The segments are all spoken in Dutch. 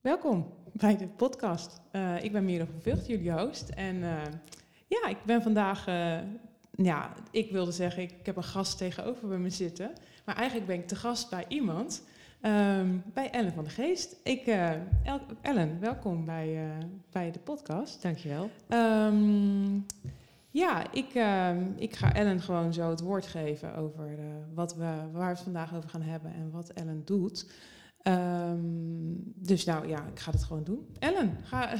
Welkom bij de podcast. Uh, ik ben Mira van Vught, jullie host. En uh, ja, ik ben vandaag, uh, ja, ik wilde zeggen, ik heb een gast tegenover bij me zitten. Maar eigenlijk ben ik te gast bij iemand, um, bij Ellen van de Geest. Ik, El Ellen, welkom bij, bij de podcast. Dankjewel. Um, ja, ik, ik ga Ellen gewoon zo het woord geven over wat we, waar we het vandaag over gaan hebben en wat Ellen doet. Um, dus nou ja, ik ga het gewoon doen. Ellen, ga,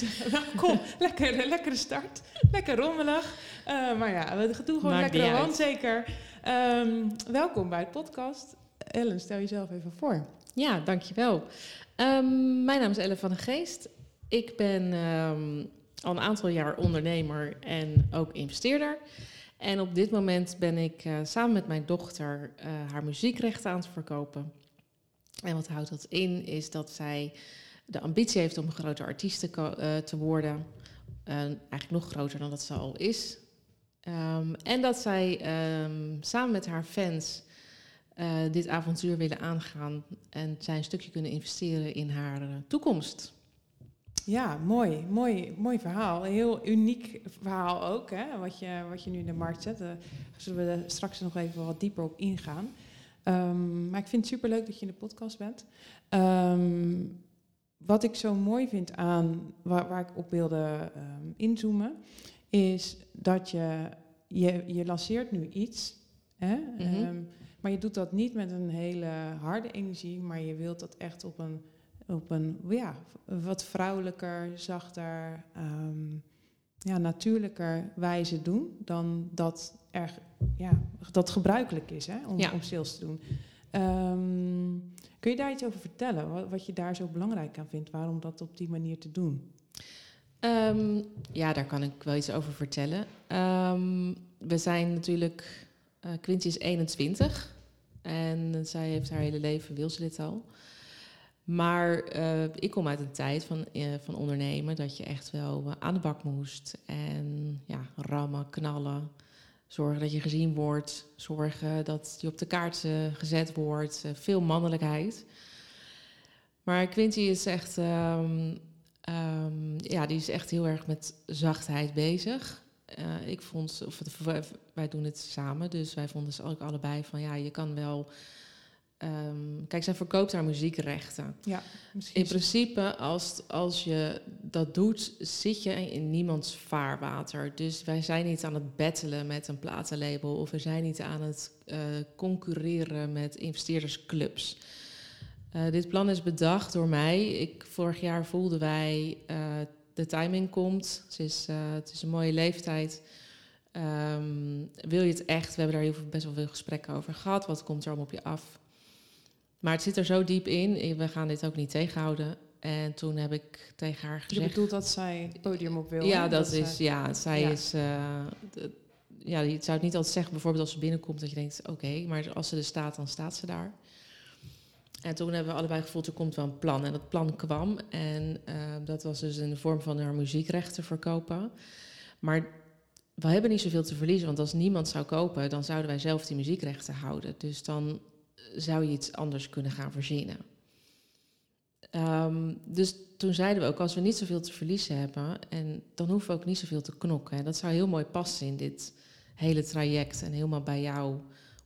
kom, lekker, lekkere start. Lekker rommelig. Uh, maar ja, we doen gewoon Maakt lekker hand zeker. Um, welkom bij het podcast. Ellen, stel jezelf even voor. Ja, dankjewel. Um, mijn naam is Ellen van de Geest. Ik ben al een aantal jaar ondernemer en ook investeerder. En op dit moment ben ik uh, samen met mijn dochter uh, haar muziekrechten aan het verkopen. En wat houdt dat in? Is dat zij de ambitie heeft om een grote artiest te, uh, te worden. Uh, eigenlijk nog groter dan dat ze al is. Um, en dat zij um, samen met haar fans uh, dit avontuur willen aangaan. En zij een stukje kunnen investeren in haar toekomst. Ja, mooi. Mooi, mooi verhaal. Een heel uniek verhaal ook, hè, wat, je, wat je nu in de markt zet. Daar zullen we straks nog even wat dieper op ingaan. Um, maar ik vind het superleuk dat je in de podcast bent. Um, wat ik zo mooi vind aan waar, waar ik op wilde um, inzoomen, is dat je, je, je lanceert nu iets. Hè? -hmm. maar je doet dat niet met een hele harde energie, maar je wilt dat echt op een, op een ja, wat vrouwelijker, zachter, ja, natuurlijker wijze doen dan dat er ja, dat gebruikelijk is hè, om, om sales te doen. Um, kun je daar iets over vertellen? Wat, wat, je daar zo belangrijk aan vindt? Waarom dat op die manier te doen? Um, ja, daar kan ik wel iets over vertellen. Um, we zijn natuurlijk... Uh, Quinty is 21 en zij heeft haar hele leven, wil ze dit al. Maar uh, ik kom uit een tijd van, uh, van ondernemen dat je echt wel aan de bak moest. En ja, rammen, knallen. Zorgen dat je gezien wordt. Zorgen dat je op de kaart gezet wordt. Veel mannelijkheid. Maar Quinty is echt, um, um, ja, die is echt heel erg met zachtheid bezig. Ik vond, of wij doen het samen, dus wij vonden ze ook allebei van ja, je kan wel Um, kijk, zij verkoopt haar muziekrechten. Ja, in principe, als, als je dat doet, zit je in niemands vaarwater. Dus wij zijn niet aan het battelen met een platenlabel... of we zijn niet aan het uh, concurreren met investeerdersclubs. Uh, dit plan is bedacht door mij. Ik, vorig jaar voelden wij, uh, de timing komt. Het is, het is een mooie leeftijd... Um, wil je het echt? We hebben daar heel veel, best wel veel gesprekken over gehad. Wat komt er allemaal op je af? Maar het zit er zo diep in, we gaan dit ook niet tegenhouden. En toen heb ik tegen haar gezegd... Je bedoelt dat zij het podium op wil? Ja, dat, is, ja, zij is... Uh, ja, je zou het niet altijd zeggen, bijvoorbeeld als ze binnenkomt, dat je denkt, oké, maar als ze er staat, dan staat ze daar. En toen hebben we allebei gevoeld, er komt wel een plan. En dat plan kwam en uh, dat was dus in de vorm van haar muziekrechten verkopen. Maar we hebben niet zoveel te verliezen, want als niemand zou kopen, dan zouden wij zelf die muziekrechten houden. Dus dan zou je iets anders kunnen gaan verzinnen. Um, dus toen zeiden we ook, als we niet zoveel te verliezen hebben, en dan hoeven we ook niet zoveel te knokken. Dat zou heel mooi passen in dit hele traject en helemaal bij jou,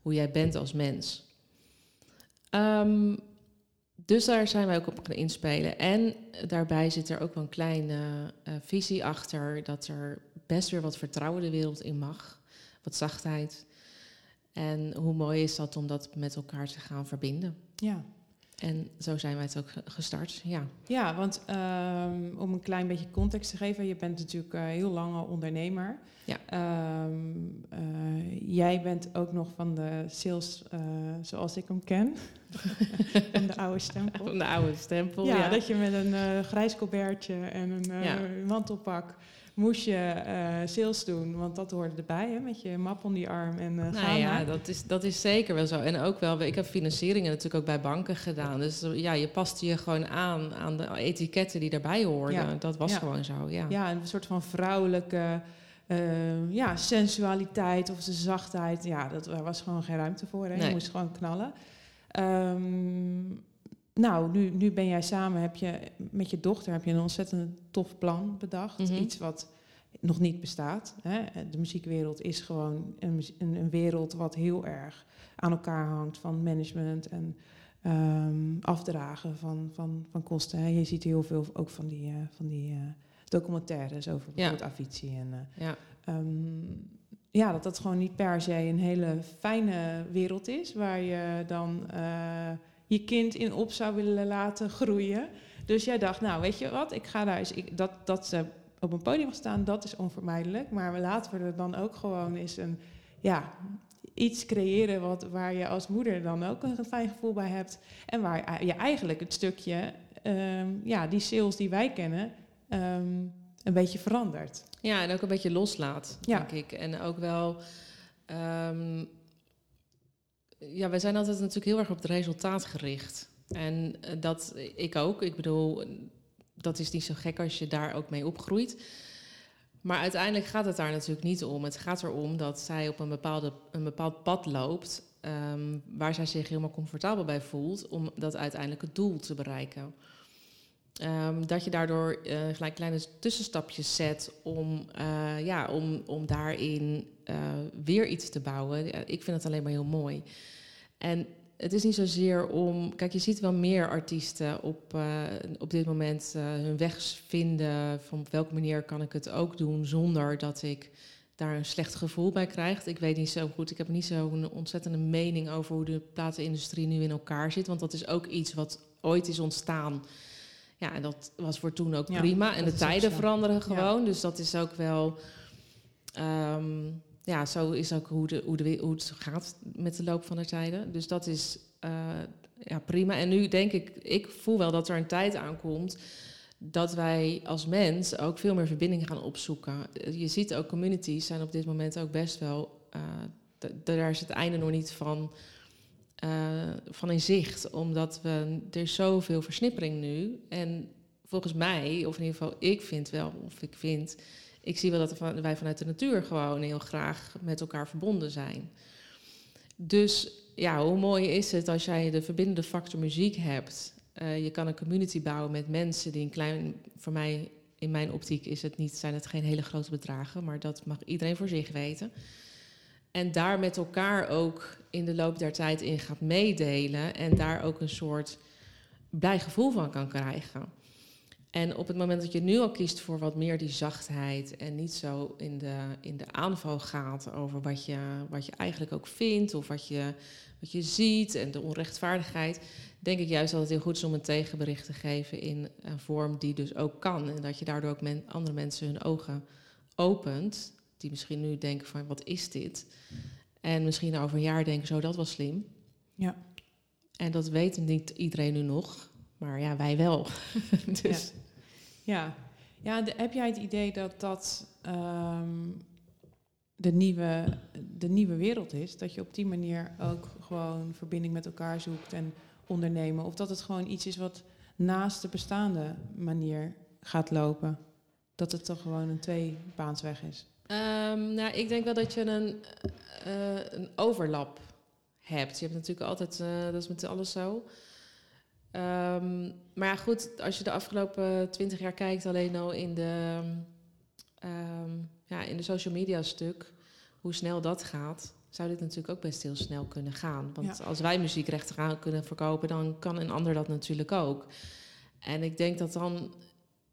hoe jij bent als mens. Um, dus daar zijn wij ook op gaan inspelen. En daarbij zit er ook wel een kleine uh, visie achter dat er best weer wat vertrouwen de wereld in mag. Wat zachtheid. En hoe mooi is dat om dat met elkaar te gaan verbinden? Ja. En zo zijn wij het ook gestart, ja. Ja, want um, om een klein beetje context te geven, je bent natuurlijk uh, heel lang ondernemer. Ja. Um, uh, jij bent ook nog van de sales uh, zoals ik hem ken. van de oude stempel. Van de oude stempel, ja. ja. dat je met een grijs colbertje en een ja. mantelpak moest je uh, sales doen, want dat hoorde erbij, hè, met je map om die arm en uh, nou ja, dat is, dat is zeker wel zo. En ook wel, ik heb financieringen natuurlijk ook bij banken gedaan. Dus ja, je paste je gewoon aan aan de etiketten die daarbij hoorden. Dat was gewoon zo, ja. Ja, een soort van vrouwelijke uh, ja, sensualiteit of de zachtheid. Ja, dat, daar was gewoon geen ruimte voor. Hè. Je moest gewoon knallen. Um, nou, nu, nu ben jij samen, heb je met je dochter heb je een ontzettend tof plan bedacht. Mhm. Iets wat nog niet bestaat. Hè. De muziekwereld is gewoon een, een, wereld wat heel erg aan elkaar hangt van management en ehm, afdragen van, van, van kosten. Hè. Je ziet heel veel ook van die, eh, van die eh, documentaires over bijvoorbeeld Avicii. En, eh, Ja. Ehm, ja, dat dat gewoon niet per se een hele fijne wereld is, waar je dan je kind in op zou willen laten groeien. Dus jij dacht, nou weet je wat, ik ga daar eens, ik, dat, dat ze op een podium staan, dat is onvermijdelijk. Maar laten we er dan ook gewoon eens een, ja, iets creëren wat, waar je als moeder dan ook een fijn gevoel bij hebt. En waar je eigenlijk het stukje, ehm, ja, die sales die wij kennen, ehm, een beetje verandert. Ja, en ook een beetje loslaat, Ja. denk ik. En ook wel... ehm, ja, wij zijn altijd natuurlijk heel erg op het resultaat gericht. En eh, dat ik ook. Ik bedoel, dat is niet zo gek als je daar ook mee opgroeit. Maar uiteindelijk gaat het daar natuurlijk niet om. Het gaat erom dat zij op een, bepaalde, een bepaald pad loopt... ehm, waar zij zich helemaal comfortabel bij voelt... om dat uiteindelijke doel te bereiken. Ehm, dat je daardoor eh, gelijk kleine tussenstapjes zet om, eh, ja, om, om daarin eh, weer iets te bouwen. Ik vind het alleen maar heel mooi. En het is niet zozeer om. Kijk, je ziet wel meer artiesten op, op dit moment hun weg vinden. Van op welke manier kan ik het ook doen zonder dat ik daar een slecht gevoel bij krijg. Ik weet niet zo goed. Ik heb niet zo'n ontzettende mening over hoe de platenindustrie nu in elkaar zit. Want dat is ook iets wat ooit is ontstaan. Ja, en dat was voor toen ook Ja, prima. En de tijden veranderen gewoon. Dus dat is ook wel. ehm, ja, zo is ook hoe, de, hoe, de, hoe het gaat met de loop van de tijden. Dus dat is eh, ja, prima. En nu denk ik, ik voel wel dat er een tijd aankomt dat wij als mens ook veel meer verbinding gaan opzoeken. Je ziet ook communities zijn op dit moment ook best wel. eh, daar is het einde nog niet van, van in zicht, omdat we, er zoveel versnippering nu. En volgens mij, of in ieder geval ik vind wel, of ik vind, ik zie wel dat wij vanuit de natuur gewoon heel graag met elkaar verbonden zijn. Dus ja, hoe mooi is het als jij de verbindende factor muziek hebt? Eh, je kan een community bouwen met mensen die een klein, voor mij, in mijn optiek is het niet, zijn het geen hele grote bedragen, maar dat mag iedereen voor zich weten. En daar met elkaar ook in de loop der tijd in gaat meedelen en daar ook een soort blij gevoel van kan krijgen. En op het moment dat je nu al kiest voor wat meer die zachtheid en niet zo in de, in de aanval gaat over wat je, wat je eigenlijk ook vindt of wat je, wat je ziet en de onrechtvaardigheid, denk ik juist dat het heel goed is om een tegenbericht te geven in een vorm die dus ook kan. En dat je daardoor ook andere mensen hun ogen opent, die misschien nu denken van wat is dit? En misschien over een jaar denken, zo dat was slim. Ja. En dat weet niet iedereen nu nog, maar ja, wij wel. dus Ja, ja de- heb jij het idee dat dat ehm, de, nieuwe, de nieuwe wereld is? Dat je op die manier ook gewoon verbinding met elkaar zoekt en ondernemen? Of dat het gewoon iets is wat naast de bestaande manier gaat lopen? Dat het toch gewoon een tweebaansweg is? Ehm, nou, ik denk wel dat je een, eh, een overlap hebt. Je hebt natuurlijk altijd, eh, dat is met alles zo. Ehm, maar ja, goed, als je de afgelopen twintig jaar kijkt, alleen al in de, ehm, ja, in de social media stuk, hoe snel dat gaat, zou dit natuurlijk ook best heel snel kunnen gaan. Want Ja. als wij muziekrechten gaan kunnen verkopen, dan kan een ander dat natuurlijk ook. En ik denk dat dan,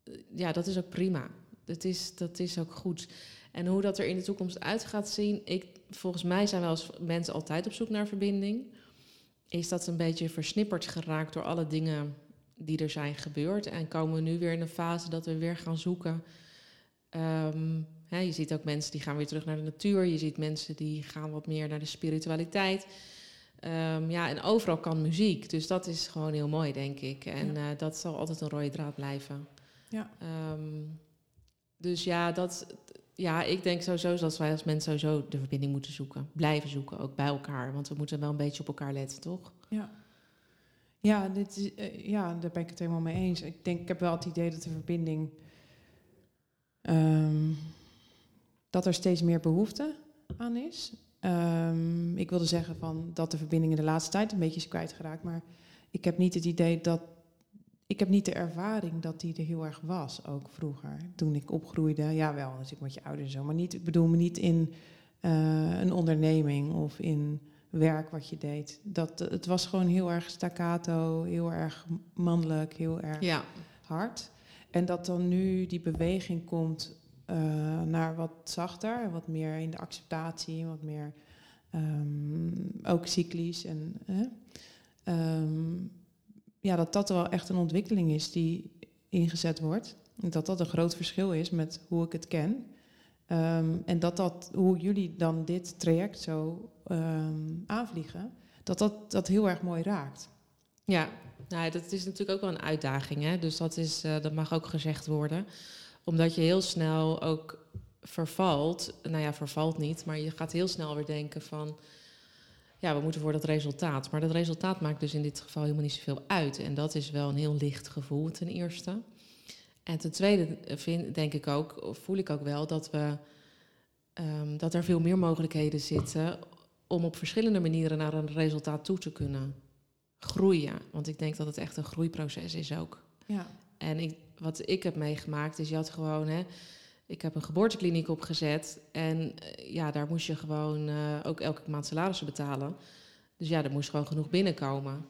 eh, ja, dat is ook prima. Dat is, dat is ook goed. En hoe dat er in de toekomst uit gaat zien, ik, volgens mij zijn we als mensen altijd op zoek naar verbinding. Is dat een beetje versnipperd geraakt door alle dingen die er zijn gebeurd? En komen we nu weer in een fase dat we weer gaan zoeken? Ehm, hè, je ziet ook mensen die gaan weer terug naar de natuur. Je ziet mensen die gaan wat meer naar de spiritualiteit. Ehm, ja, en overal kan muziek. Dus dat is gewoon heel mooi, denk ik. En eh, dat zal altijd een rode draad blijven. Ja. Ehm, dus ja, dat, ja, ik denk sowieso dat wij als mensen sowieso de verbinding moeten zoeken. Blijven zoeken, ook bij elkaar. Want we moeten wel een beetje op elkaar letten, toch? Ja. Ja, dit is, eh, ja, daar ben ik het helemaal mee eens. Ik denk, ik heb wel het idee dat de verbinding. ehm, dat er steeds meer behoefte aan is. Ehm, ik wilde zeggen van dat de verbinding in de laatste tijd een beetje is kwijtgeraakt. Maar ik heb niet het idee dat. Ik heb niet de ervaring dat die er heel erg was, ook vroeger. Toen ik opgroeide, ja wel, natuurlijk met je ouders en zo. Maar niet, ik bedoel me niet in eh, een onderneming of in werk wat je deed. Dat, het was gewoon heel erg staccato, heel erg mannelijk, heel erg Ja, hard. En dat dan nu die beweging komt eh, naar wat zachter, wat meer in de acceptatie, wat meer ehm, ook cyclisch. En? Ehm, ja, dat dat wel echt een ontwikkeling is die ingezet wordt. Dat dat een groot verschil is met hoe ik het ken. Ehm, en dat dat, hoe jullie dan dit traject zo ehm, aanvliegen, dat dat dat heel erg mooi raakt. Ja, nou, dat is natuurlijk ook wel een uitdaging. Hè? Dus dat, is, eh, dat mag ook gezegd worden. Omdat je heel snel ook vervalt. Nou ja, vervalt niet, maar je gaat heel snel weer denken van... Ja, we moeten voor dat resultaat. Maar dat resultaat maakt dus in dit geval helemaal niet zoveel uit. En dat is wel een heel licht gevoel ten eerste. En ten tweede vind, denk ik ook, of voel ik ook wel dat we... ehm, dat er veel meer mogelijkheden zitten om op verschillende manieren naar een resultaat toe te kunnen groeien. Want ik denk dat het echt een groeiproces is ook. Ja, En ik, wat ik heb meegemaakt is, je had gewoon, hè, ik heb een geboortekliniek opgezet. En eh, ja, daar moest je gewoon eh, ook elke maand salarissen betalen. Dus ja, er moest gewoon genoeg binnenkomen.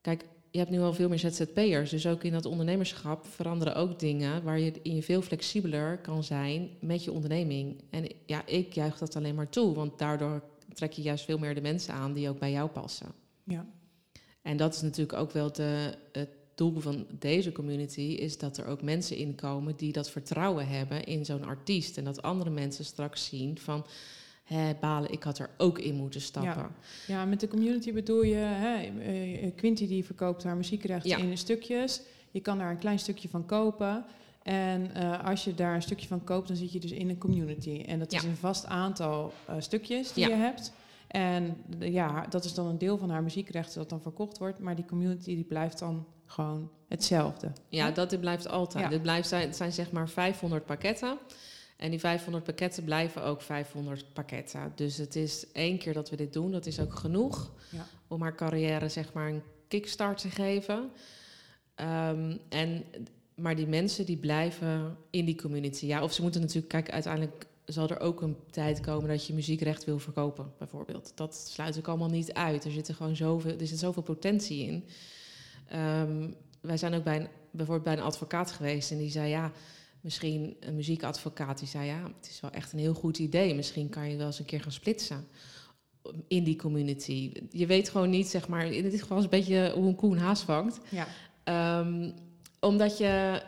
Kijk, je hebt nu al veel meer ZZP'ers. Dus ook in dat ondernemerschap veranderen ook dingen waar je in je veel flexibeler kan zijn met je onderneming. En ja, ik juich dat alleen maar toe, want daardoor trek je juist veel meer de mensen aan die ook bij jou passen. ja, En dat is natuurlijk ook wel de, het doel van deze community, is dat er ook mensen inkomen die dat vertrouwen hebben in zo'n artiest. En dat andere mensen straks zien van, hé, balen, ik had er ook in moeten stappen. ja, met de community bedoel je, hè, eh, Quinty die verkoopt haar muziekrechten Ja. in stukjes. Je kan daar een klein stukje van kopen. En eh, als je daar een stukje van koopt, dan zit je dus in een community. En dat is Ja. een vast aantal eh, stukjes die Ja. je hebt. En ja, dat is dan een deel van haar muziekrechten dat dan verkocht wordt. Maar die community die blijft dan gewoon hetzelfde. Ja, Hè? dat dit blijft altijd. Ja. Dit blijft zijn, het zijn zeg maar 500 pakketten. En die 500 pakketten blijven ook 500 pakketten. Dus het is één keer dat we dit doen, dat is ook genoeg Ja. om haar carrière zeg maar een kickstart te geven. Ehm, en, maar die mensen die blijven in die community. Ja, of ze moeten natuurlijk, kijk, uiteindelijk zal er ook een tijd komen dat je muziekrecht wil verkopen, bijvoorbeeld. Dat sluit ik allemaal niet uit. Er zit er gewoon zoveel, er zit zoveel potentie in. Ehm, wij zijn ook bij een, bijvoorbeeld bij een advocaat geweest en die zei ja, misschien een muziekadvocaat die zei ja, het is wel echt een heel goed idee. Misschien kan je wel eens een keer gaan splitsen in die community. Je weet gewoon niet, zeg maar, in dit geval is een beetje hoe een koe een haas vangt. Ja, Ehm, omdat je,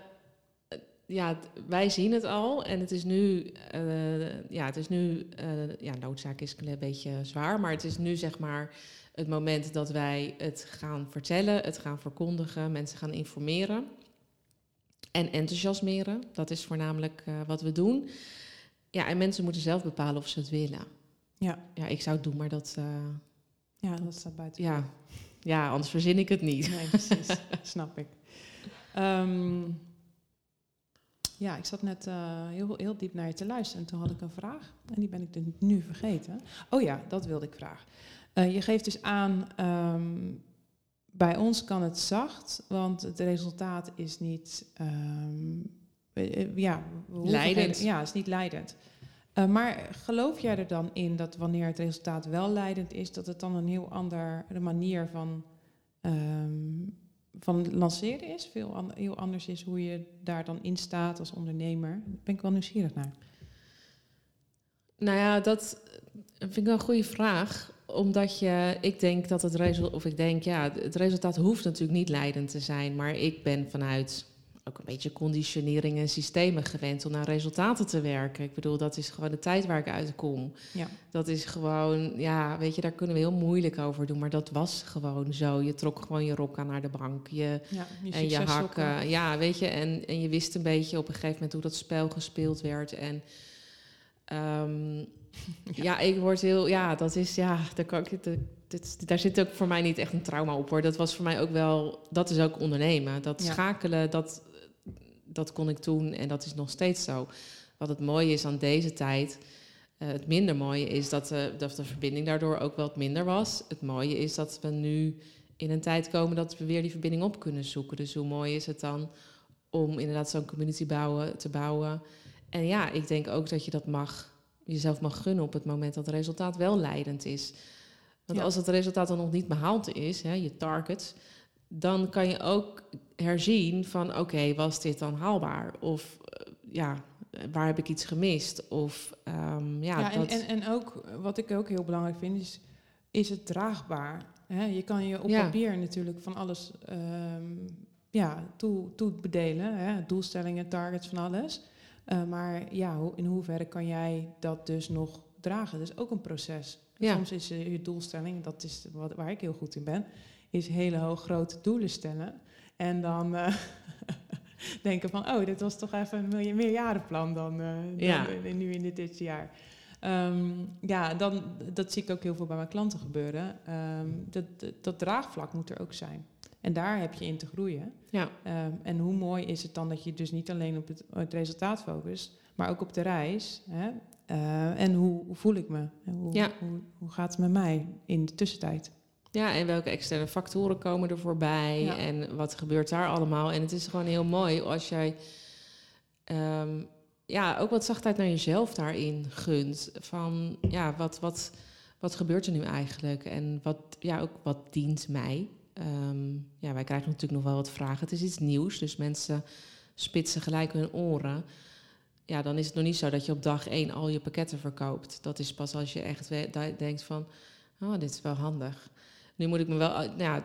eh, ja, wij zien het al en het is nu, eh, ja, het is nu, eh, ja, noodzaak is een beetje zwaar, maar het is nu zeg maar het moment dat wij het gaan vertellen, het gaan verkondigen, mensen gaan informeren en enthousiasmeren. Dat is voornamelijk eh, wat we doen. Ja, en mensen moeten zelf bepalen of ze het willen. ja, Ja, ik zou het doen, maar dat, eh, ja, dat staat buiten. ja, ja, anders verzin ik het niet. Nee, precies. Snap ik. Ehm, ja, ik zat net eh, heel, heel diep naar je te luisteren en toen had ik een vraag. En die ben ik dus nu vergeten. Oh ja, dat wilde ik vragen. Eh, je geeft dus aan, ehm, bij ons kan het zacht, want het resultaat is niet... eh, ja, Leidend. geen- ja, het is niet leidend. Maar geloof jij er dan in dat wanneer het resultaat wel leidend is, dat het dan een heel andere manier van ehm, van lanceren is. Veel an- heel anders is hoe je daar dan in staat als ondernemer. Daar ben ik wel nieuwsgierig naar. Nou ja, dat vind ik wel een goede vraag. Omdat je, ik denk dat het resultaat, of ik denk ja, het resultaat hoeft natuurlijk niet leidend te zijn. Maar ik ben vanuit ook een beetje conditionering en systemen gewend om naar resultaten te werken. Ik bedoel, dat is gewoon de tijd waar ik uitkom. Ja. Dat is gewoon, ja, weet je, daar kunnen we heel moeilijk over doen. Maar dat was gewoon zo. Je trok gewoon je rok aan naar de bank. Je, Ja, je en je hakken. Ja, weet je, en, en je wist een beetje op een gegeven moment hoe dat spel gespeeld werd. En ehm, ja. ik word heel, ja, dat is, ja, daar, kan ik, dit, dit- daar zit ook voor mij niet echt een trauma op hoor. Dat was voor mij ook wel, dat is ook ondernemen. Dat Ja. schakelen, dat, dat kon ik toen en dat is nog steeds zo. Wat het mooie is aan deze tijd. eh, het minder mooie is dat, eh, dat de verbinding daardoor ook wel wat minder was. Het mooie is dat we nu in een tijd komen dat we weer die verbinding op kunnen zoeken. Dus hoe mooi is het dan om inderdaad zo'n community bouwen, te bouwen. En ja, ik denk ook dat je dat mag, jezelf mag gunnen op het moment dat het resultaat wel leidend is. Want Ja. als het resultaat dan nog niet behaald is, hè, je target, dan kan je ook herzien van oké, was dit dan haalbaar? Of eh, ja, waar heb ik iets gemist? Of ehm, ja, Ja, en, dat, en, en ook wat ik ook heel belangrijk vind, is, is het draagbaar? Je kan je op Ja. papier natuurlijk van alles ehm, ja, toe, toe bedelen, doelstellingen, targets, van alles. Eh, maar ja, in hoeverre kan jij dat dus nog dragen? Dat is ook een proces. Ja. Soms is eh, je doelstelling, dat is wat, waar ik heel goed in ben, is hele hoog grote doelen stellen. En dan eh, denken van, oh, dit was toch even een miljoen- meerjarenplan dan, dan Ja. nu in dit, dit jaar. Ehm, ja, dan, dat zie ik ook heel veel bij mijn klanten gebeuren. Ehm, dat, dat, dat draagvlak moet er ook zijn. En daar heb je in te groeien. ja, Ehm, en hoe mooi is het dan dat je dus niet alleen op het, het resultaat focust, maar ook op de reis. Hè? Eh, en hoe, hoe voel ik me? En Hoe, Ja. hoe, hoe gaat het met mij in de tussentijd? ja, en welke externe factoren komen er voorbij? Ja. En wat gebeurt daar allemaal? En het is gewoon heel mooi als jij ehm, ja, ook wat zachtheid naar jezelf daarin gunt. Van ja, wat, wat, wat gebeurt er nu eigenlijk? En wat, ja, ook wat dient mij? Ehm, ja, wij krijgen natuurlijk nog wel wat vragen. Het is iets nieuws, dus mensen spitsen gelijk hun oren. Ja, dan is het nog niet zo dat je op dag één al je pakketten verkoopt. Dat is pas als je echt denkt van, oh, dit is wel handig. Nu moet ik me wel, nou ja,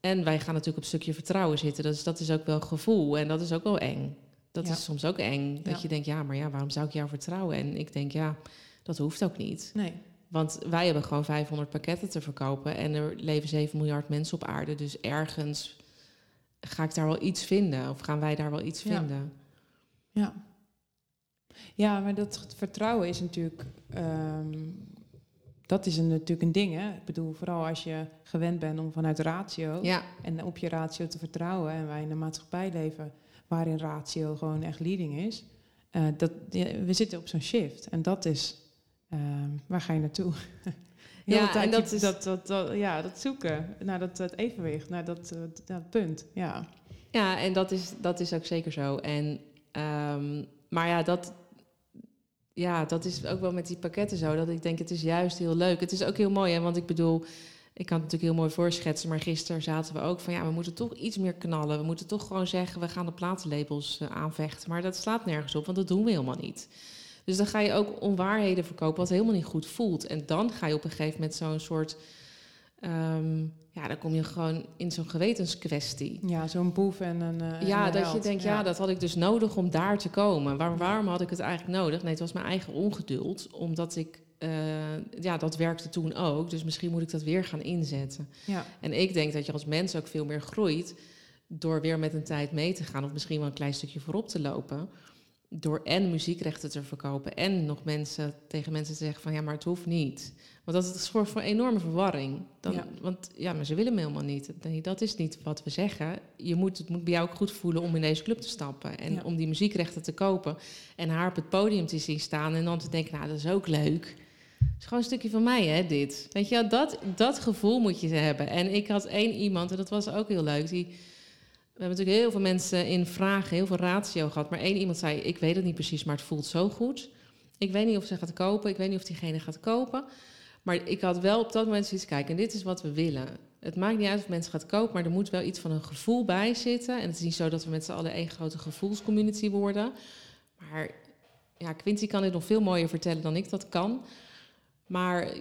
en wij gaan natuurlijk op een stukje vertrouwen zitten. Dus dat is ook wel gevoel en dat is ook wel eng. Dat Ja. is soms ook eng. Dat Ja. je denkt, ja, maar ja, waarom zou ik jou vertrouwen? En ik denk, ja, dat hoeft ook niet. Nee. Want wij hebben gewoon 500 pakketten te verkopen en er leven 7 miljard mensen op aarde. Dus ergens ga ik daar wel iets vinden of gaan wij daar wel iets Ja. vinden. Ja. Ja, maar dat vertrouwen is natuurlijk. ehm, dat is een, natuurlijk een ding. Hè? Ik bedoel, vooral als je gewend bent om vanuit ratio Ja, en op je ratio te vertrouwen. En wij in een maatschappij leven waarin ratio gewoon echt leading is. eh, dat, ja, we zitten op zo'n shift. En dat is. Ehm, waar ga je naartoe? Heel Ja, en dat is- dat, dat, dat- ja, dat zoeken naar dat, dat evenwicht, naar dat, eh, dat punt. Ja. ja en dat is, dat is ook zeker zo. En, ehm, maar ja dat, ja, dat is ook wel met die pakketten zo. Dat ik denk, het is juist heel leuk. Het is ook heel mooi, hè, want ik bedoel... Ik kan het natuurlijk heel mooi voorschetsen, maar gisteren zaten we ook van ja, we moeten toch iets meer knallen. We moeten toch gewoon zeggen, we gaan de platenlabels eh, aanvechten. Maar dat slaat nergens op, want dat doen we helemaal niet. Dus dan ga je ook onwaarheden verkopen wat helemaal niet goed voelt. En dan ga je op een gegeven moment zo'n soort. ehm, ja, dan kom je gewoon in zo'n gewetenskwestie. Ja, zo'n boef en een. eh, Ja, dat je denkt, ja. dat had ik dus nodig om daar te komen. Waar, waarom had ik het eigenlijk nodig? Nee, het was mijn eigen ongeduld, omdat ik, eh, ja, dat werkte toen ook. Dus misschien moet ik dat weer gaan inzetten. Ja, En ik denk dat je als mens ook veel meer groeit door weer met een tijd mee te gaan, of misschien wel een klein stukje voorop te lopen. Door en muziekrechten te verkopen en nog mensen tegen mensen te zeggen van ja, maar het hoeft niet. Want dat zorgt voor enorme verwarring. Dan, Ja. Want ja, maar ze willen me helemaal niet. Dat is niet wat we zeggen. Je moet, het moet bij jou ook goed voelen om in deze club te stappen. En Ja. om die muziekrechten te kopen. En haar op het podium te zien staan. En dan te denken, nou, dat is ook leuk. Het is gewoon een stukje van mij, hè, dit. Weet je dat, dat gevoel moet je hebben. En ik had één iemand, en dat was ook heel leuk, die... We hebben natuurlijk heel veel mensen in vragen, heel veel ratio gehad. Maar één iemand zei, ik weet het niet precies, maar het voelt zo goed. Ik weet niet of ze gaat kopen, ik weet niet of diegene gaat kopen. Maar ik had wel op dat moment zoiets, kijk, en dit is wat we willen. Het maakt niet uit of mensen gaat kopen, maar er moet wel iets van een gevoel bij zitten. En het is niet zo dat we met z'n allen één grote gevoelscommunity worden. Maar ja, Quincy kan dit nog veel mooier vertellen dan ik dat kan. Maar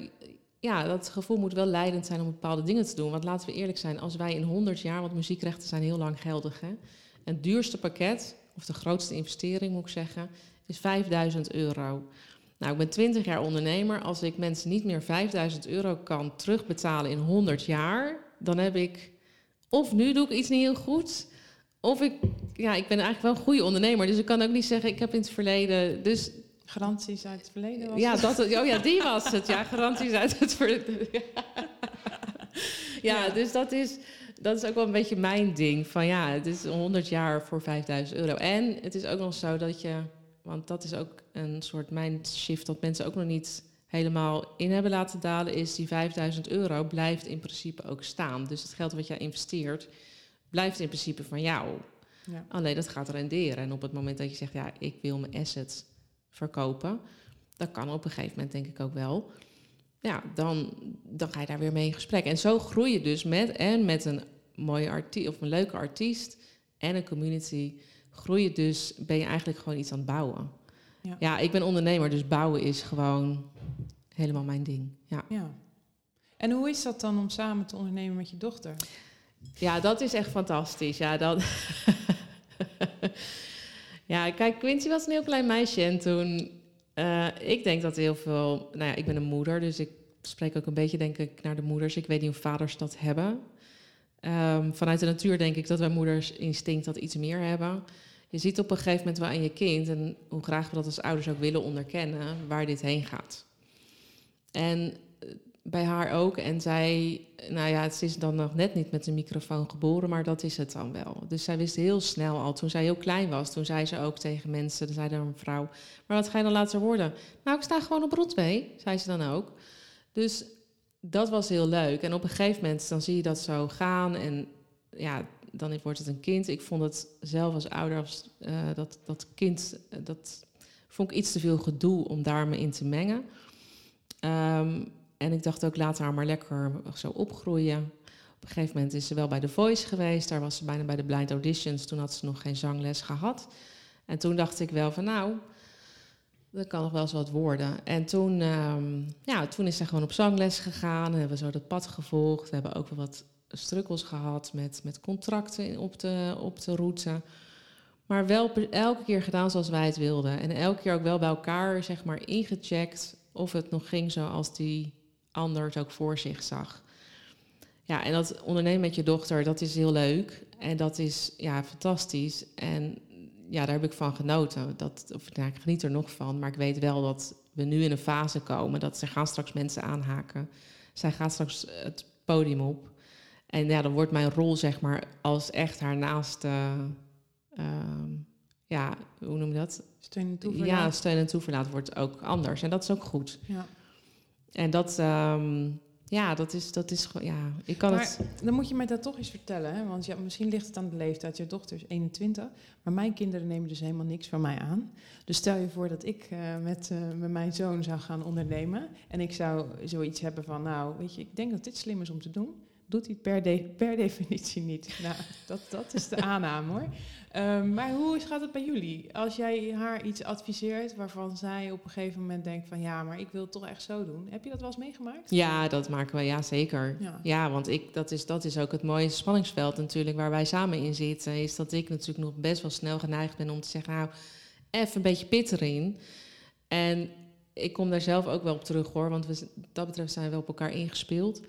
ja, dat gevoel moet wel leidend zijn om bepaalde dingen te doen. Want laten we eerlijk zijn, als wij in 100 jaar, want muziekrechten zijn heel lang geldig, hè, het duurste pakket, of de grootste investering moet ik zeggen, is 5000 euro. Nou, ik ben 20 jaar ondernemer. Als ik mensen niet meer 5000 euro kan terugbetalen in 100 jaar, dan heb ik. Of nu doe ik iets niet heel goed. Of ik, ja, ik ben eigenlijk wel een goede ondernemer. Dus ik kan ook niet zeggen, ik heb in het verleden. Dus garanties uit het verleden. Was ja, het? dat, oh ja, die was het. Ja, garanties uit het verleden. Ja, Ja. dus dat is, dat is ook wel een beetje mijn ding. Van ja, het is 100 jaar voor 5000 euro. En het is ook nog zo dat je, want dat is ook een soort mindshift dat mensen ook nog niet helemaal in hebben laten dalen, is die 5000 euro blijft in principe ook staan. Dus het geld wat jij investeert, blijft in principe van jou. Ja. Alleen dat gaat renderen. En op het moment dat je zegt, ja, ik wil mijn assets verkopen, dat kan op een gegeven moment denk ik ook wel. Ja, dan, dan ga je daar weer mee in gesprek. En zo groei je dus met, en met een mooie artiest of een leuke artiest en een community, groei je dus, ben je eigenlijk gewoon iets aan het bouwen. Ja. Ja, ik ben ondernemer, dus bouwen is gewoon helemaal mijn ding. Ja. ja. En hoe is dat dan om samen te ondernemen met je dochter? Ja, dat is echt fantastisch. Ja, dat... ja, kijk, Quincy was een heel klein meisje en toen... eh, ik denk dat heel veel... Nou ja, ik ben een moeder, dus ik spreek ook een beetje, denk ik, naar de moeders. Ik weet niet hoe vaders dat hebben. Ehm, vanuit de natuur denk ik dat wij moeders instinct dat iets meer hebben. Je ziet op een gegeven moment wel aan je kind... en hoe graag we dat als ouders ook willen onderkennen... waar dit heen gaat. En bij haar ook. En zij, nou ja, het is dan nog net niet met een microfoon geboren, maar dat is het dan wel. Dus zij wist heel snel al, toen zij heel klein was, toen zei ze ook tegen mensen, dan zei er een vrouw, maar wat ga je dan later worden? Nou, ik sta gewoon op Broadway, zei ze dan ook. Dus dat was heel leuk. En op een gegeven moment, dan zie je dat zo gaan en ja, dan wordt het een kind. Ik vond het zelf als ouder, als, eh, dat, dat kind, eh, dat vond ik iets te veel gedoe om daar me in te mengen. Ehm, en ik dacht ook, laat haar maar lekker zo opgroeien. Op een gegeven moment is ze wel bij The Voice geweest. Daar was ze bijna bij de blind auditions. Toen had ze nog geen zangles gehad. En toen dacht ik wel van nou, dat kan nog wel eens wat worden. En toen, ehm, ja, toen is ze gewoon op zangles gegaan. En hebben we zo dat pad gevolgd. We hebben ook wel wat strukkels gehad met, met contracten op de, op de route. Maar wel elke keer gedaan zoals wij het wilden. En elke keer ook wel bij elkaar zeg maar ingecheckt of het nog ging zoals die ander het ook voor zich zag. Ja, en dat ondernemen met je dochter, dat is heel leuk. En dat is ja, fantastisch. En ja, daar heb ik van genoten. Dat, of, nou, ik geniet er nog van, maar ik weet wel dat we nu in een fase komen dat er gaan straks mensen aanhaken. Zij gaat straks het podium op. En ja, dan wordt mijn rol, zeg maar, als echt haar naaste... ehm, ja, hoe noem je dat? Steun en toeverlaat. Ja, steun en toeverlaat wordt ook anders. En dat is ook goed. Ja. En dat, ehm, ja, dat is, dat is gewoon, ja, ik kan Maar het... dan moet je mij dat toch eens vertellen. Hè? Want ja, misschien ligt het aan de leeftijd. Je dochter is 21. Maar mijn kinderen nemen dus helemaal niks van mij aan. Dus stel je voor dat ik eh, met, eh, met mijn zoon zou gaan ondernemen. En ik zou zoiets hebben van, nou, weet je, ik denk dat dit slim is om te doen. Doet hij het per, de- per definitie niet. Nou, dat, dat is de aanname hoor. Ehm, maar hoe gaat het bij jullie? Als jij haar iets adviseert waarvan zij op een gegeven moment denkt van... ja, maar ik wil het toch echt zo doen. Heb je dat wel eens meegemaakt? Ja, dat maken we, ja, zeker. Ja. Ja, want ik, dat, is, dat is ook het mooie spanningsveld natuurlijk waar wij samen in zitten. Is dat ik natuurlijk nog best wel snel geneigd ben om te zeggen, nou, even een beetje pit erin. En ik kom daar zelf ook wel op terug hoor, want we, dat betreft zijn we op elkaar ingespeeld.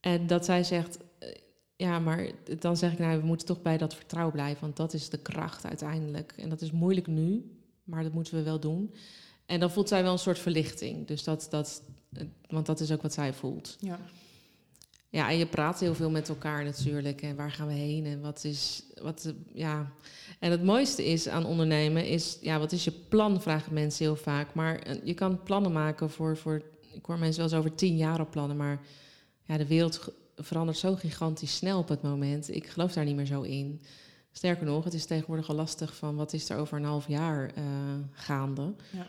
En dat zij zegt, ja, maar dan zeg ik, nou, we moeten toch bij dat vertrouwen blijven, want dat is de kracht uiteindelijk. En dat is moeilijk nu, maar dat moeten we wel doen. En dan voelt zij wel een soort verlichting. Dus dat, dat, eh, want dat is ook wat zij voelt. Ja. Ja, en je praat heel veel met elkaar natuurlijk. En waar gaan we heen? En wat is. Wat, eh, ja. En het mooiste is aan ondernemen is. Ja, wat is je plan? Vragen mensen heel vaak. Maar eh, je kan plannen maken voor. voor ik hoor mensen wel eens over tien jaar op plannen. Maar ja, de wereld verandert zo gigantisch snel op het moment. Ik geloof daar niet meer zo in. Sterker nog, het is tegenwoordig al lastig van wat is er over een half jaar eh, gaande. Ja.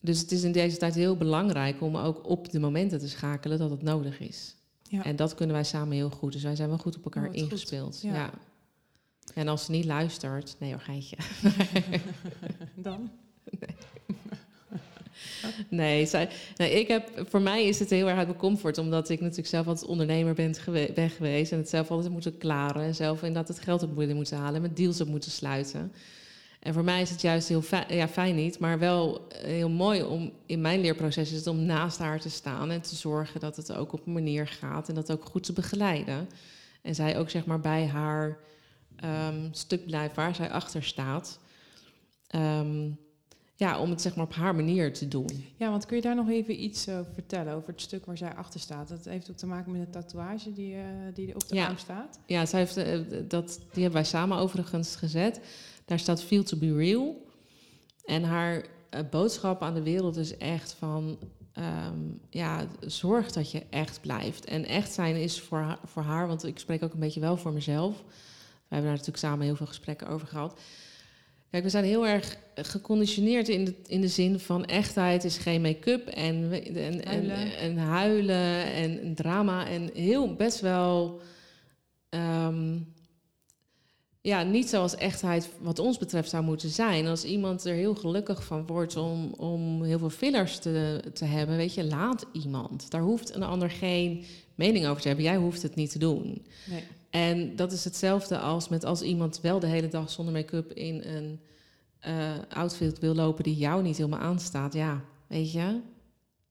Dus het is in deze tijd heel belangrijk om ook op de momenten te schakelen dat het nodig is. Ja. En dat kunnen wij samen heel goed. Dus wij zijn wel goed op elkaar Oh, ingespeeld. Ja. Ja. En als ze niet luistert, nee hoor. Dan? Nee, nee ik heb, voor mij is het heel erg uit mijn comfort, omdat ik natuurlijk zelf altijd ondernemer ben, gewe- geweest en het zelf altijd moeten klaren en zelf inderdaad het geld op moeten halen en met deals op moeten sluiten. En voor mij is het juist heel fijn, ja, fijn niet, maar wel eh, heel mooi om in mijn leerproces is het om naast haar te staan en te zorgen dat het ook op een manier gaat en dat ook goed te begeleiden. En zij ook zeg maar bij haar ehm, stuk blijft waar zij achter staat. Ehm, ja, om het zeg maar op haar manier te doen. Ja, want kun je daar nog even iets over vertellen, over het stuk waar zij achter staat? Dat heeft ook te maken met de tatoeage die, eh, die op de Ja. arm staat. Ja, zij heeft, eh, dat, die hebben wij samen overigens gezet. Daar staat Feel to be real. En haar eh, boodschap aan de wereld is echt van... ehm, ja, zorg dat je echt blijft. En echt zijn is voor haar, voor haar, want ik spreek ook een beetje wel voor mezelf. We hebben daar natuurlijk samen heel veel gesprekken over gehad. Kijk, we zijn heel erg geconditioneerd in de, in de zin van echtheid is geen make-up en, en, Huilen. en, en huilen en drama. En heel best wel ehm, ja, niet zoals echtheid wat ons betreft zou moeten zijn. Als iemand er heel gelukkig van wordt om, om heel veel fillers te, te hebben, weet je, laat iemand. Daar hoeft een ander geen mening over te hebben. Jij hoeft het niet te doen. Nee. En dat is hetzelfde als met als iemand wel de hele dag zonder make-up in een eh, outfit wil lopen die jou niet helemaal aanstaat. Ja, weet je,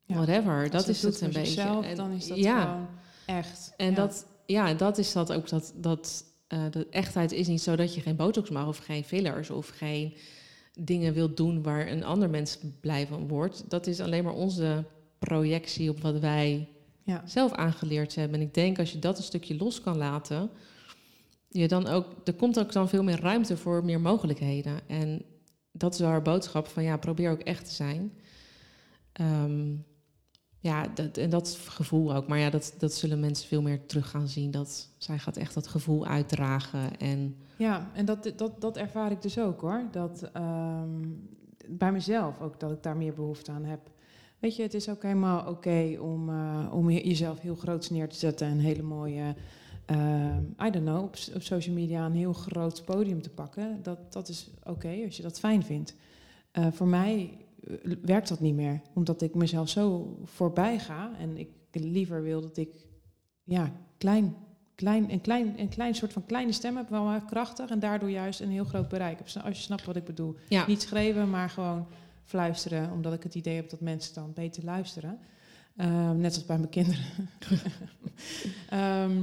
Ja. whatever. Als dat is het een beetje. En- dan is dat ja, gewoon echt. en ja. dat, ja, dat is dat ook. Dat, dat eh, de echtheid is niet zo dat je geen botox mag of geen fillers of geen dingen wilt doen waar een ander mens blij van wordt. Dat is alleen maar onze projectie op wat wij Ja. zelf aangeleerd hebben. En ik denk als je dat een stukje los kan laten, je dan ook, er komt ook dan veel meer ruimte voor meer mogelijkheden. En dat is wel haar boodschap van ja, probeer ook echt te zijn. Ehm, ja, dat, en dat gevoel ook. Maar ja, dat, dat zullen mensen veel meer terug gaan zien. Dat zij gaat echt dat gevoel uitdragen. En Ja, en dat, dat, dat ervaar ik dus ook hoor. Dat ehm, bij mezelf ook dat ik daar meer behoefte aan heb. Weet je, het is ook helemaal oké om, eh, om je- jezelf heel groot neer te zetten en hele mooie, ehm, I don't know, op, op social media een heel groot podium te pakken. Dat, dat is oké als je dat fijn vindt. Eh, voor mij eh, werkt dat niet meer, omdat ik mezelf zo voorbij ga en ik liever wil dat ik ja, klein klein, een, klein, een klein soort van kleine stem heb, wel maar krachtig en daardoor juist een heel groot bereik heb. Als je snapt wat ik bedoel. ja, Niet schreeuwen, maar gewoon fluisteren, omdat ik het idee heb dat mensen dan beter luisteren. Ehm, net als bij mijn kinderen. Ehm,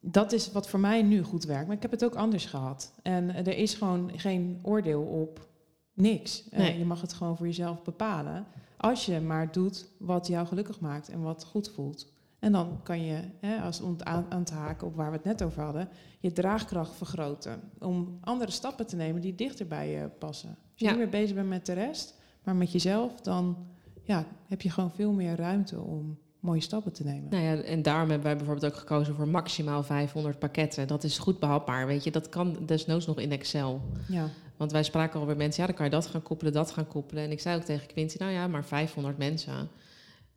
dat is wat voor mij nu goed werkt. Maar ik heb het ook anders gehad. En eh, er is gewoon geen oordeel op niks. Eh, je mag het gewoon voor jezelf bepalen. Als je maar doet wat jou gelukkig maakt en wat goed voelt. En dan kan je, hè, als om aan te haken op waar we het net over hadden, je draagkracht vergroten. Om andere stappen te nemen die dichter bij je passen. Als je Ja. niet meer bezig bent met de rest, maar met jezelf, dan ja, heb je gewoon veel meer ruimte om mooie stappen te nemen. Nou ja, en daarom hebben wij bijvoorbeeld ook gekozen voor maximaal 500 pakketten. Dat is goed behapbaar, weet je. Dat kan desnoods nog in Excel. Ja, Want wij spraken al bij mensen, ja, dan kan je dat gaan koppelen, dat gaan koppelen. En ik zei ook tegen Quincy, nou ja, maar 500 mensen.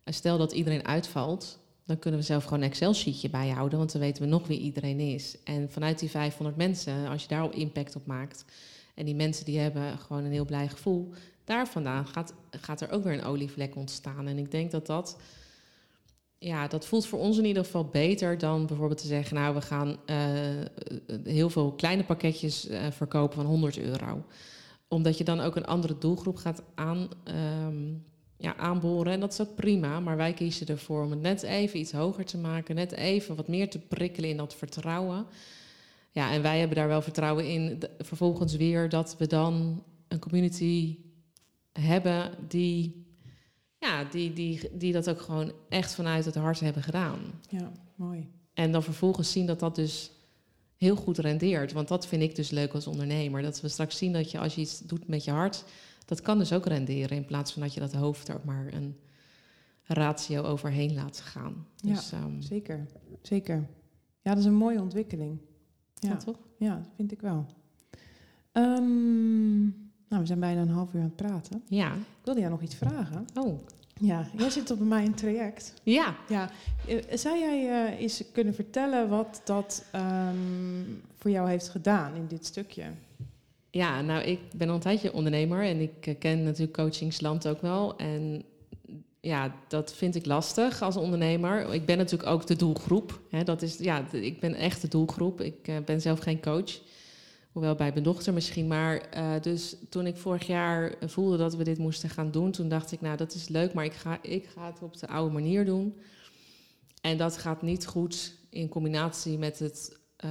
En stel dat iedereen uitvalt, dan kunnen we zelf gewoon een Excel-sheetje bijhouden, want dan weten we nog wie iedereen is. En vanuit die 500 mensen, als je daar al impact op maakt, en die mensen die hebben gewoon een heel blij gevoel, daar vandaan gaat, gaat er ook weer een olievlek ontstaan. En ik denk dat dat, ja, dat voelt voor ons in ieder geval beter dan bijvoorbeeld te zeggen, nou, we gaan eh, heel veel kleine pakketjes eh, verkopen van 100 euro. Omdat je dan ook een andere doelgroep gaat aan, ehm, ja, aanboren. En dat is ook prima, maar wij kiezen ervoor om het net even iets hoger te maken, net even wat meer te prikkelen in dat vertrouwen. Ja, en wij hebben daar wel vertrouwen in. vervolgens weer dat we dan een community hebben die, ja, die, die, die dat ook gewoon echt vanuit het hart hebben gedaan. ja, mooi. En dan vervolgens zien dat dat dus heel goed rendeert. Want dat vind ik dus leuk als ondernemer. Dat we straks zien dat je als je iets doet met je hart, dat kan dus ook renderen. In plaats van dat je dat hoofd er maar een ratio overheen laat gaan. Ja. Dus, ehm, Zeker, zeker. Ja, dat is een mooie ontwikkeling. Ja, ja, toch? ja dat vind ik wel. Ehm, nou, we zijn bijna een half uur aan het praten. Ja. Ik wilde jou nog iets vragen. Oh, Ja, jij zit op mij in een traject. ja. Ja, eh, zou jij eh, eens kunnen vertellen wat dat ehm, voor jou heeft gedaan in dit stukje? Ja, nou, ik ben al een tijdje ondernemer en ik eh, ken natuurlijk coachingsland ook wel. En ja, dat vind ik lastig als ondernemer. Ik ben natuurlijk ook de doelgroep. Hè, dat is, ja, ik ben echt de doelgroep. Ik ben zelf geen coach. Hoewel bij mijn dochter misschien. Maar eh, dus toen ik vorig jaar voelde dat we dit moesten gaan doen, toen dacht ik, nou, dat is leuk, maar ik ga, ik ga het op de oude manier doen. En dat gaat niet goed in combinatie met het, eh,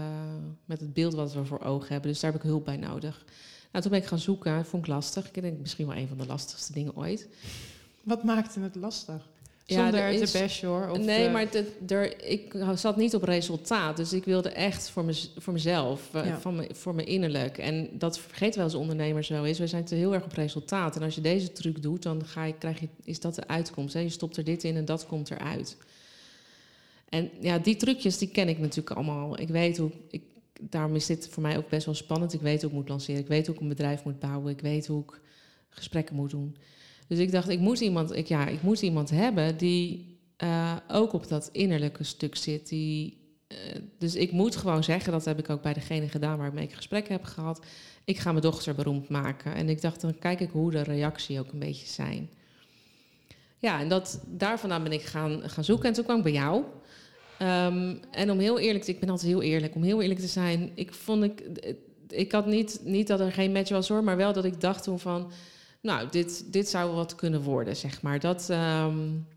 met het beeld wat we voor ogen hebben. Dus daar heb ik hulp bij nodig. Nou, toen ben ik gaan zoeken, vond ik lastig. Ik denk misschien wel een van de lastigste dingen ooit. Wat maakte het lastig? Ja, Zonder er is, te bashen hoor. Of, nee, uh, maar er, ik zat niet op resultaat. Dus ik wilde echt voor, voor mezelf, uh, van me, voor mijn innerlijk. En dat vergeet wel eens ondernemers zo is. We zijn te heel erg op resultaat. En als je deze truc doet, dan ga je, krijg je, is dat de uitkomst. Hè? Je stopt er dit in en dat komt eruit. En ja, die trucjes die ken ik natuurlijk allemaal. Ik weet hoe. Ik, daarom is dit voor mij ook best wel spannend. Ik weet hoe ik moet lanceren. Ik weet hoe ik een bedrijf moet bouwen. Ik weet hoe ik gesprekken moet doen. Dus ik dacht, ik moet iemand, ik, ja, ik moet iemand hebben die uh, ook op dat innerlijke stuk zit. Die, uh, dus ik moet gewoon zeggen, dat heb ik ook bij degene gedaan waarmee ik gesprekken heb gehad. Ik ga mijn dochter beroemd maken. En ik dacht, dan kijk ik hoe de reactie ook een beetje zijn. Ja, en dat, daar ben ik gaan, gaan zoeken. En toen kwam ik bij jou. Um, en om heel eerlijk te ik ben altijd heel eerlijk, om heel eerlijk te zijn, ik vond ik, ik had niet, niet dat er geen match was hoor, maar wel dat ik dacht toen van, nou, dit, dit zou wat kunnen worden, zeg maar. Dat, um,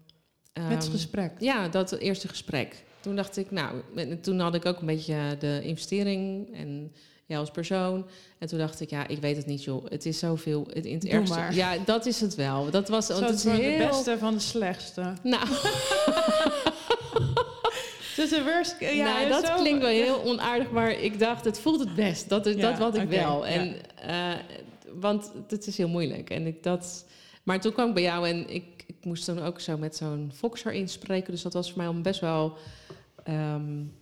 het gesprek? Ja, dat eerste gesprek. Toen dacht ik, nou, toen had ik ook een beetje de investering en jou als persoon. En toen dacht ik, ja, ik weet het niet, joh. Het is zoveel. Het, in het ergste. Maar. Ja, dat is het wel. Dat was Zo, het, is heel... de beste van de slechtste. Nou. Dus de worst. Ja, nou, dat klinkt wel heel onaardig, maar ik dacht, het voelt het best. Dat is dat wat ik okay, wel. En ja. uh, want het is heel moeilijk. En ik dat, maar toen kwam ik bij jou en ik, ik moest dan ook zo met zo'n Foxer inspreken. Dus dat was voor mij om best wel. Um,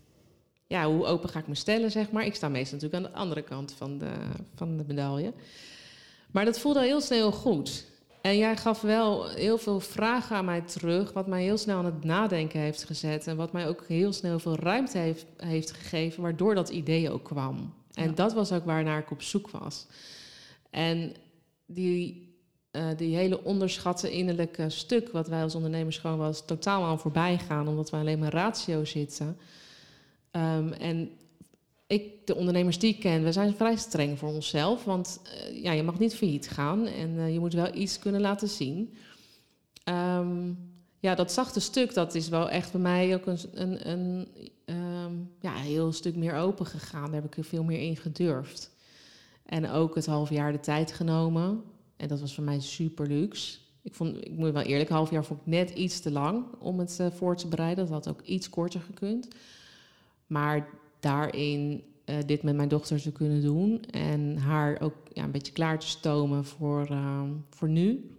ja, hoe open ga ik me stellen, zeg maar. Ik sta meestal natuurlijk aan de andere kant van de, van de medaille. Maar dat voelde heel snel goed. En jij gaf wel heel veel vragen aan mij terug, wat mij heel snel aan het nadenken heeft gezet. En wat mij ook heel snel veel ruimte heeft, heeft gegeven, waardoor dat idee ook kwam. En ja. dat was ook waarnaar ik op zoek was. En die, uh, die hele onderschatte innerlijke stuk, wat wij als ondernemers gewoon wel eens totaal aan voorbij gaan, omdat we alleen maar ratio zitten. Um, en ik, de ondernemers die ik ken, we zijn vrij streng voor onszelf. Want uh, ja, je mag niet failliet gaan en uh, je moet wel iets kunnen laten zien. Um, ja, dat zachte stuk, dat is wel echt bij mij ook een, een, een um, ja, heel stuk meer open gegaan. Daar heb ik veel meer in gedurfd. En ook het half jaar de tijd genomen. En dat was voor mij super luxe. Ik, vond, ik moet wel eerlijk, half jaar vond ik net iets te lang om het uh, voor te bereiden. Dat had ook iets korter gekund. Maar daarin uh, dit met mijn dochter te kunnen doen en haar ook ja, een beetje klaar te stomen voor, uh, voor nu.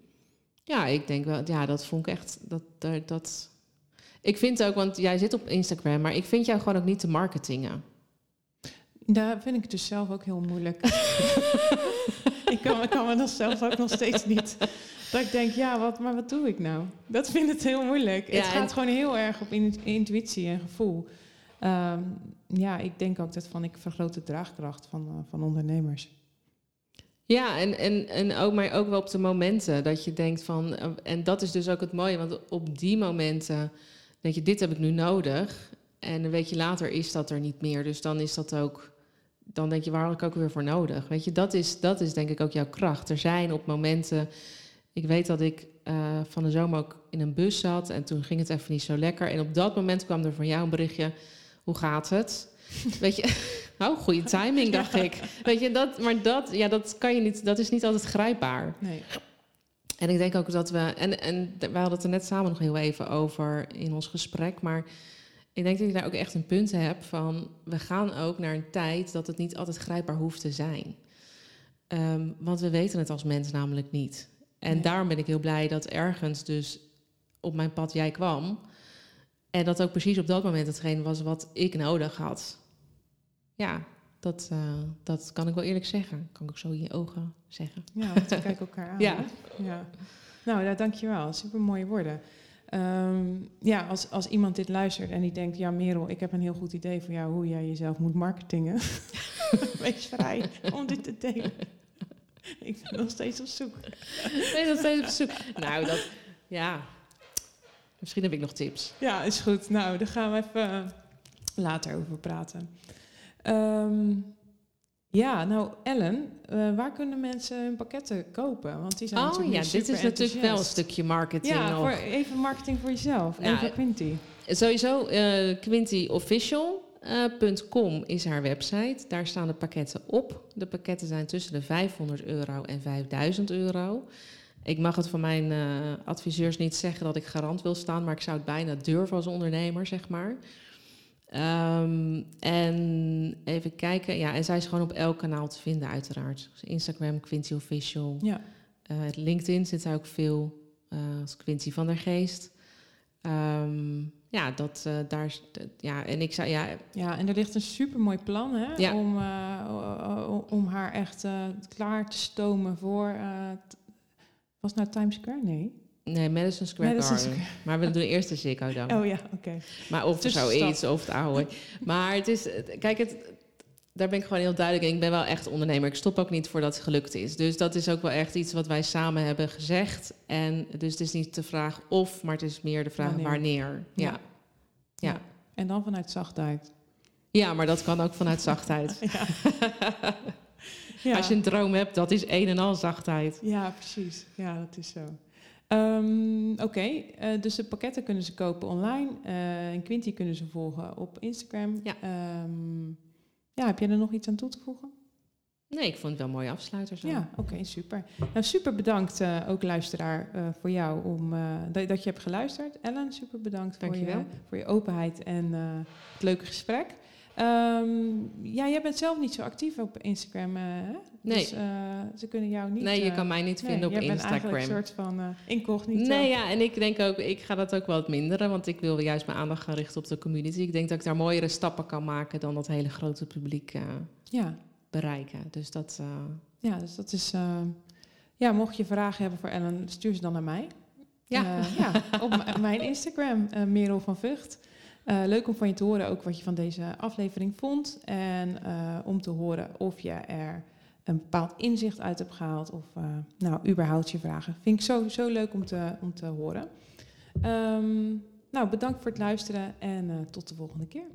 Ja, ik denk wel, ja, dat vond ik echt. Dat, dat, dat, Ik vind ook, want jij zit op Instagram, maar ik vind jou gewoon ook niet te marketingen. Daar vind ik het dus zelf ook heel moeilijk. ik, kan, ik kan me dat zelf ook nog steeds niet. Dat ik denk, ja, wat, maar wat doe ik nou? Dat vind ik heel moeilijk. Ja, het gaat gewoon heel erg op intuïtie en gevoel. Um, ja, ik denk ook dat van ik vergroot de draagkracht van, uh, van ondernemers. Ja, en, en, en ook, maar ook wel op de momenten dat je denkt van. Uh, en dat is dus ook het mooie, want op die momenten denk je, dit heb ik nu nodig. En een weekje later is dat er niet meer. Dus dan is dat ook. Dan denk je, waar had ik ook weer voor nodig? Weet je, dat is, dat is denk ik ook jouw kracht. Er zijn op momenten. Ik weet dat ik uh, van de zomer ook in een bus zat en toen ging het even niet zo lekker. En op dat moment kwam er van jou een berichtje hoe gaat het? Weet je, oh, goede timing, dacht ik. Weet je, dat, maar dat, ja, dat kan je niet, dat is niet altijd grijpbaar. Nee. En ik denk ook dat we, en, en we hadden het er net samen nog heel even over in ons gesprek, maar ik denk dat je daar ook echt een punt hebt van, we gaan ook naar een tijd dat het niet altijd grijpbaar hoeft te zijn. Um, want we weten het als mens namelijk niet. En nee. daarom ben ik heel blij dat ergens dus op mijn pad jij kwam. En dat ook precies op dat moment hetgeen was wat ik nodig had. Ja, dat, uh, dat kan ik wel eerlijk zeggen. Kan ik ook zo in je ogen zeggen. Ja, want we kijken elkaar aan. Ja. ja. Nou, dankjewel. Super mooie woorden. Um, ja, als, als iemand dit luistert en die denkt... ja, Merel, ik heb een heel goed idee voor jou... hoe jij jezelf moet marketingen. Wees vrij om dit te delen. ik ben nog steeds op zoek. ben nog steeds op zoek? Nou, dat... Ja, Misschien heb ik nog tips. Ja, is goed. Nou, daar gaan we even eh, later over praten. Um, ja, nou Ellen, uh, waar kunnen mensen hun pakketten kopen? Want die zijn oh natuurlijk ja, dit is natuurlijk wel een stukje marketing. Ja, voor, even marketing voor jezelf. Ja, even Quinty. Sowieso uh, quintyofficial.com is haar website. Daar staan de pakketten op. De pakketten zijn tussen de 500 euro en 5000 euro. Ik mag het van mijn eh, adviseurs niet zeggen dat ik garant wil staan, maar ik zou het bijna durven als ondernemer, zeg maar. Ehm, en even kijken, ja, en zij is gewoon op elk kanaal te vinden, uiteraard. Dus Instagram, Quincy Official. Ja. Uh, LinkedIn zit zij ook veel, uh, als Quincy van der Geest. Um, ja, dat uh, daar. Ja, en ik zou. Ja, ja, en er ligt een supermooi plan hè, Ja. om, om haar echt klaar te stomen voor. was het nou Times Square? Nee. Nee, Madison Square Madison Garden. Square. Maar we doen eerst de Ziggo dan. Oh ja, oké. Maar of Tussenstap. zoiets, of het oude. maar het is, kijk, het, daar ben ik gewoon heel duidelijk in. Ik ben wel echt ondernemer. Ik stop ook niet voordat het gelukt is. Dus dat is ook wel echt iets wat wij samen hebben gezegd. En dus het is niet de vraag of, maar het is meer de vraag Wanneer. wanneer. Ja. Ja. Ja. En dan vanuit zachtheid. ja, maar dat kan ook vanuit zachtheid. Ja. ja. Als je een droom hebt, dat is een en al zachtheid. Ja, precies. Ja, dat is zo. Ehm, Oké, eh, dus de pakketten kunnen ze kopen online. Eh, en Quinty kunnen ze volgen op Instagram. Ja. Ehm, ja, heb jij er nog iets aan toe te voegen? Nee, ik vond het wel mooie afsluiter zo. Ja, oké, super. Nou, super bedankt eh, ook luisteraar voor jou om, dat, dat je hebt geluisterd. Ellen, super bedankt voor je, voor je openheid en het leuke gesprek. Ehm, ja, jij bent zelf niet zo actief op Instagram, hè? Nee. Dus eh, ze kunnen jou niet... nee, je eh, kan mij niet nee, vinden op jij bent eigenlijk Instagram. een soort van eh incognito. Nee, ja, en ik denk ook, ik ga dat ook wel wat minderen, want ik wil juist mijn aandacht gaan richten op de community. Ik denk dat ik daar mooiere stappen kan maken dan dat hele grote publiek Ja, bereiken. Dus dat, ja, dus dat is... ja, mocht je vragen hebben voor Ellen, stuur ze dan naar mij. Ja. Ja, op mijn Instagram, Merel van Vught. Eh, leuk om van je te horen ook wat je van deze aflevering vond. En eh, om te horen of je er een bepaald inzicht uit hebt gehaald. Of eh, nou, überhaupt je vragen. Vind ik zo, zo leuk om te, om te horen. Ehm, nou, bedankt voor het luisteren en tot de volgende keer.